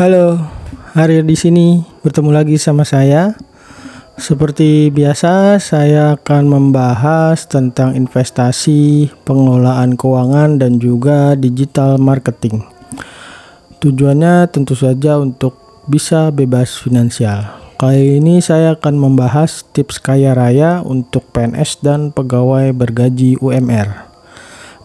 Halo, hari di sini bertemu lagi sama saya. Seperti biasa, saya akan membahas tentang investasi, pengelolaan keuangan, dan juga digital marketing. Tujuannya tentu saja untuk bisa bebas finansial. Kali ini saya akan membahas tips kaya raya untuk PNS dan pegawai bergaji UMR.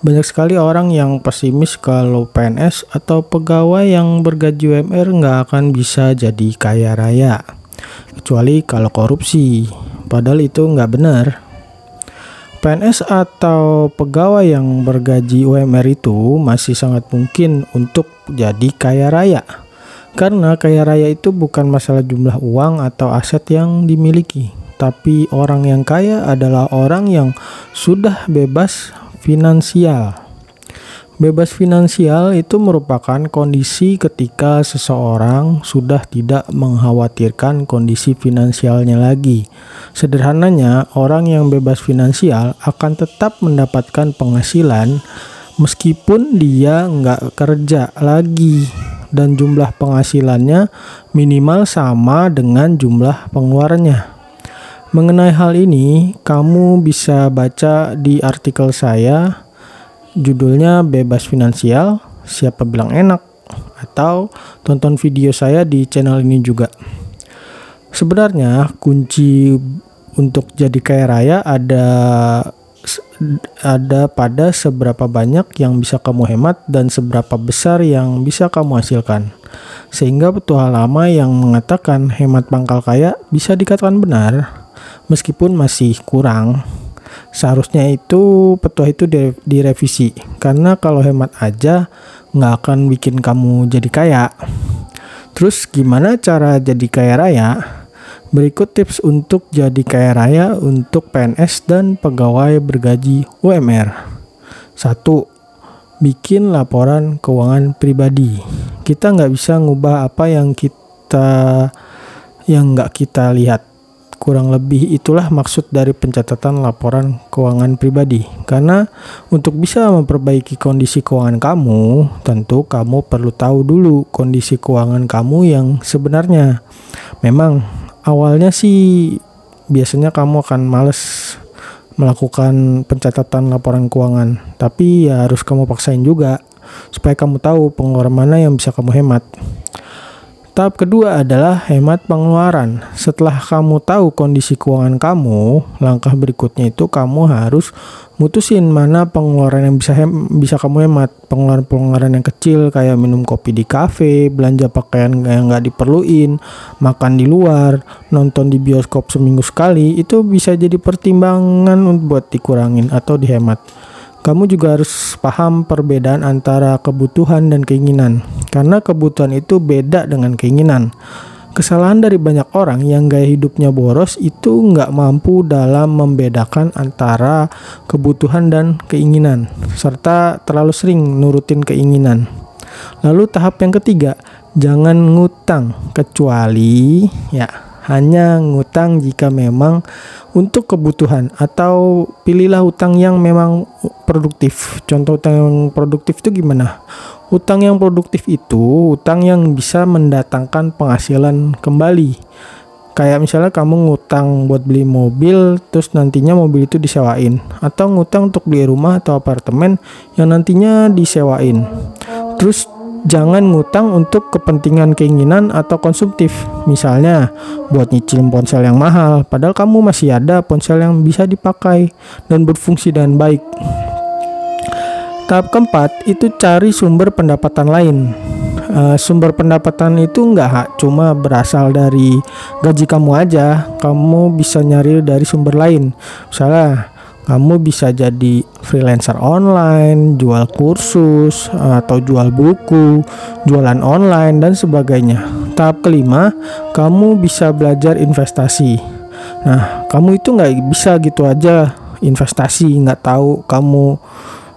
Banyak sekali orang yang pesimis kalau PNS atau pegawai yang bergaji UMR nggak akan bisa jadi kaya raya. Kecuali kalau korupsi. Padahal itu nggak benar. PNS atau pegawai yang bergaji UMR itu masih sangat mungkin untuk jadi kaya raya. Karena kaya raya itu bukan masalah jumlah uang atau aset yang dimiliki, tapi orang yang kaya adalah orang yang sudah bebas finansial. Bebas finansial itu merupakan kondisi ketika seseorang sudah tidak mengkhawatirkan kondisi finansialnya lagi. Sederhananya, orang yang bebas finansial akan tetap mendapatkan penghasilan meskipun dia nggak kerja lagi dan jumlah penghasilannya minimal sama dengan jumlah pengeluarannya. Mengenai hal ini, kamu bisa baca di artikel saya, judulnya "Bebas Finansial, Siapa Bilang Enak", atau tonton video saya di channel ini juga. Sebenarnya, kunci untuk jadi kaya raya ada ada pada seberapa banyak yang bisa kamu hemat dan seberapa besar yang bisa kamu hasilkan. Sehingga petua lama yang mengatakan hemat pangkal kaya bisa dikatakan benar meskipun masih kurang seharusnya itu petua itu direvisi. Karena kalau hemat aja nggak akan bikin kamu jadi kaya. Terus gimana cara jadi kaya raya? Berikut tips untuk jadi kaya raya untuk PNS dan pegawai bergaji UMR satu bikin laporan keuangan pribadi. Kita nggak bisa ngubah apa yang kita yang nggak kita lihat Kurang lebih itulah maksud dari pencatatan laporan keuangan pribadi. Karena untuk bisa memperbaiki kondisi keuangan kamu, tentu kamu perlu tahu dulu kondisi keuangan kamu yang sebenarnya. Memang awalnya sih biasanya kamu akan males melakukan pencatatan laporan keuangan, tapi ya harus kamu paksain juga supaya kamu tahu pengeluaran mana yang bisa kamu hemat. Tahap kedua adalah hemat pengeluaran. Setelah kamu tahu kondisi keuangan kamu, langkah berikutnya itu kamu harus mutusin mana pengeluaran yang bisa hem bisa kamu hemat. Pengeluaran-pengeluaran yang kecil kayak minum kopi di kafe, belanja pakaian yang nggak diperluin, makan di luar, nonton di bioskop seminggu sekali, itu bisa jadi pertimbangan buat dikurangin atau dihemat. Kamu juga harus paham perbedaan antara kebutuhan dan keinginan, karena kebutuhan itu beda dengan keinginan. Kesalahan dari banyak orang yang gaya hidupnya boros itu nggak mampu dalam membedakan antara kebutuhan dan keinginan, serta terlalu sering nurutin keinginan. Lalu tahap yang ketiga, jangan ngutang kecuali ya hanya ngutang jika memang untuk kebutuhan atau pilihlah utang yang memang produktif. Contoh utang yang produktif itu gimana? Utang yang produktif itu utang yang bisa mendatangkan penghasilan kembali. Kayak misalnya kamu ngutang buat beli mobil, terus nantinya mobil itu disewain, atau ngutang untuk beli rumah atau apartemen yang nantinya disewain. Terus jangan ngutang untuk kepentingan keinginan atau konsumtif. Misalnya, buat nyicil ponsel yang mahal, padahal kamu masih ada ponsel yang bisa dipakai dan berfungsi dengan baik. Tahap keempat itu cari sumber pendapatan lain. Uh, sumber pendapatan itu nggak cuma berasal dari gaji kamu aja, kamu bisa nyari dari sumber lain. Misalnya kamu bisa jadi freelancer online, jual kursus, atau jual buku, jualan online, dan sebagainya. Tahap kelima, kamu bisa belajar investasi. Nah, kamu itu nggak bisa gitu aja investasi, nggak tahu kamu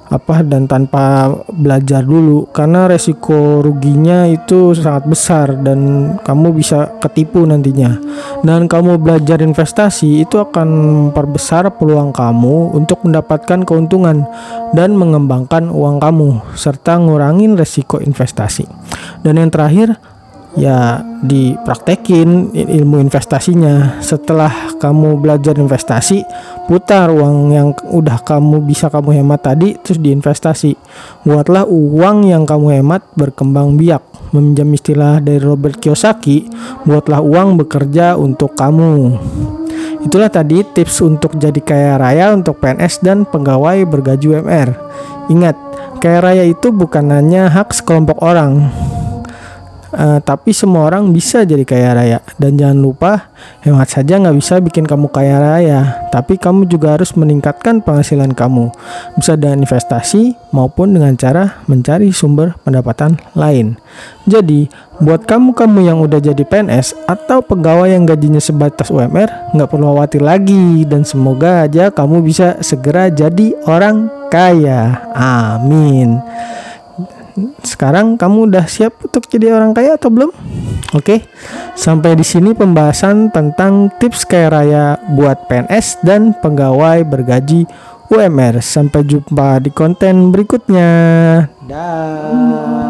apa dan tanpa belajar dulu. Karena resiko ruginya itu sangat besar dan kamu bisa ketipu nantinya. Dan kamu belajar investasi itu akan memperbesar peluang kamu untuk mendapatkan keuntungan dan mengembangkan uang kamu serta ngurangin resiko investasi. Dan yang terakhir ya dipraktekin ilmu investasinya. Setelah kamu belajar investasi, putar uang yang udah kamu bisa kamu hemat tadi terus diinvestasi. Buatlah uang yang kamu hemat berkembang biak. Meminjam istilah dari Robert Kiyosaki, buatlah uang bekerja untuk kamu. Itulah tadi tips untuk jadi kaya raya untuk PNS dan pegawai bergaji UMR. Ingat, kaya raya itu bukan hanya hak sekelompok orang, Uh, tapi semua orang bisa jadi kaya raya. Dan jangan lupa hemat saja nggak bisa bikin kamu kaya raya. Tapi kamu juga harus meningkatkan penghasilan kamu. Bisa dengan investasi maupun dengan cara mencari sumber pendapatan lain. Jadi buat kamu-kamu yang udah jadi PNS atau pegawai yang gajinya sebatas UMR nggak perlu khawatir lagi. Dan semoga aja kamu bisa segera jadi orang kaya. Amin sekarang kamu udah siap untuk jadi orang kaya atau belum? Oke, sampai di sini pembahasan tentang tips kaya raya buat PNS dan pegawai bergaji UMR. Sampai jumpa di konten berikutnya. Dah.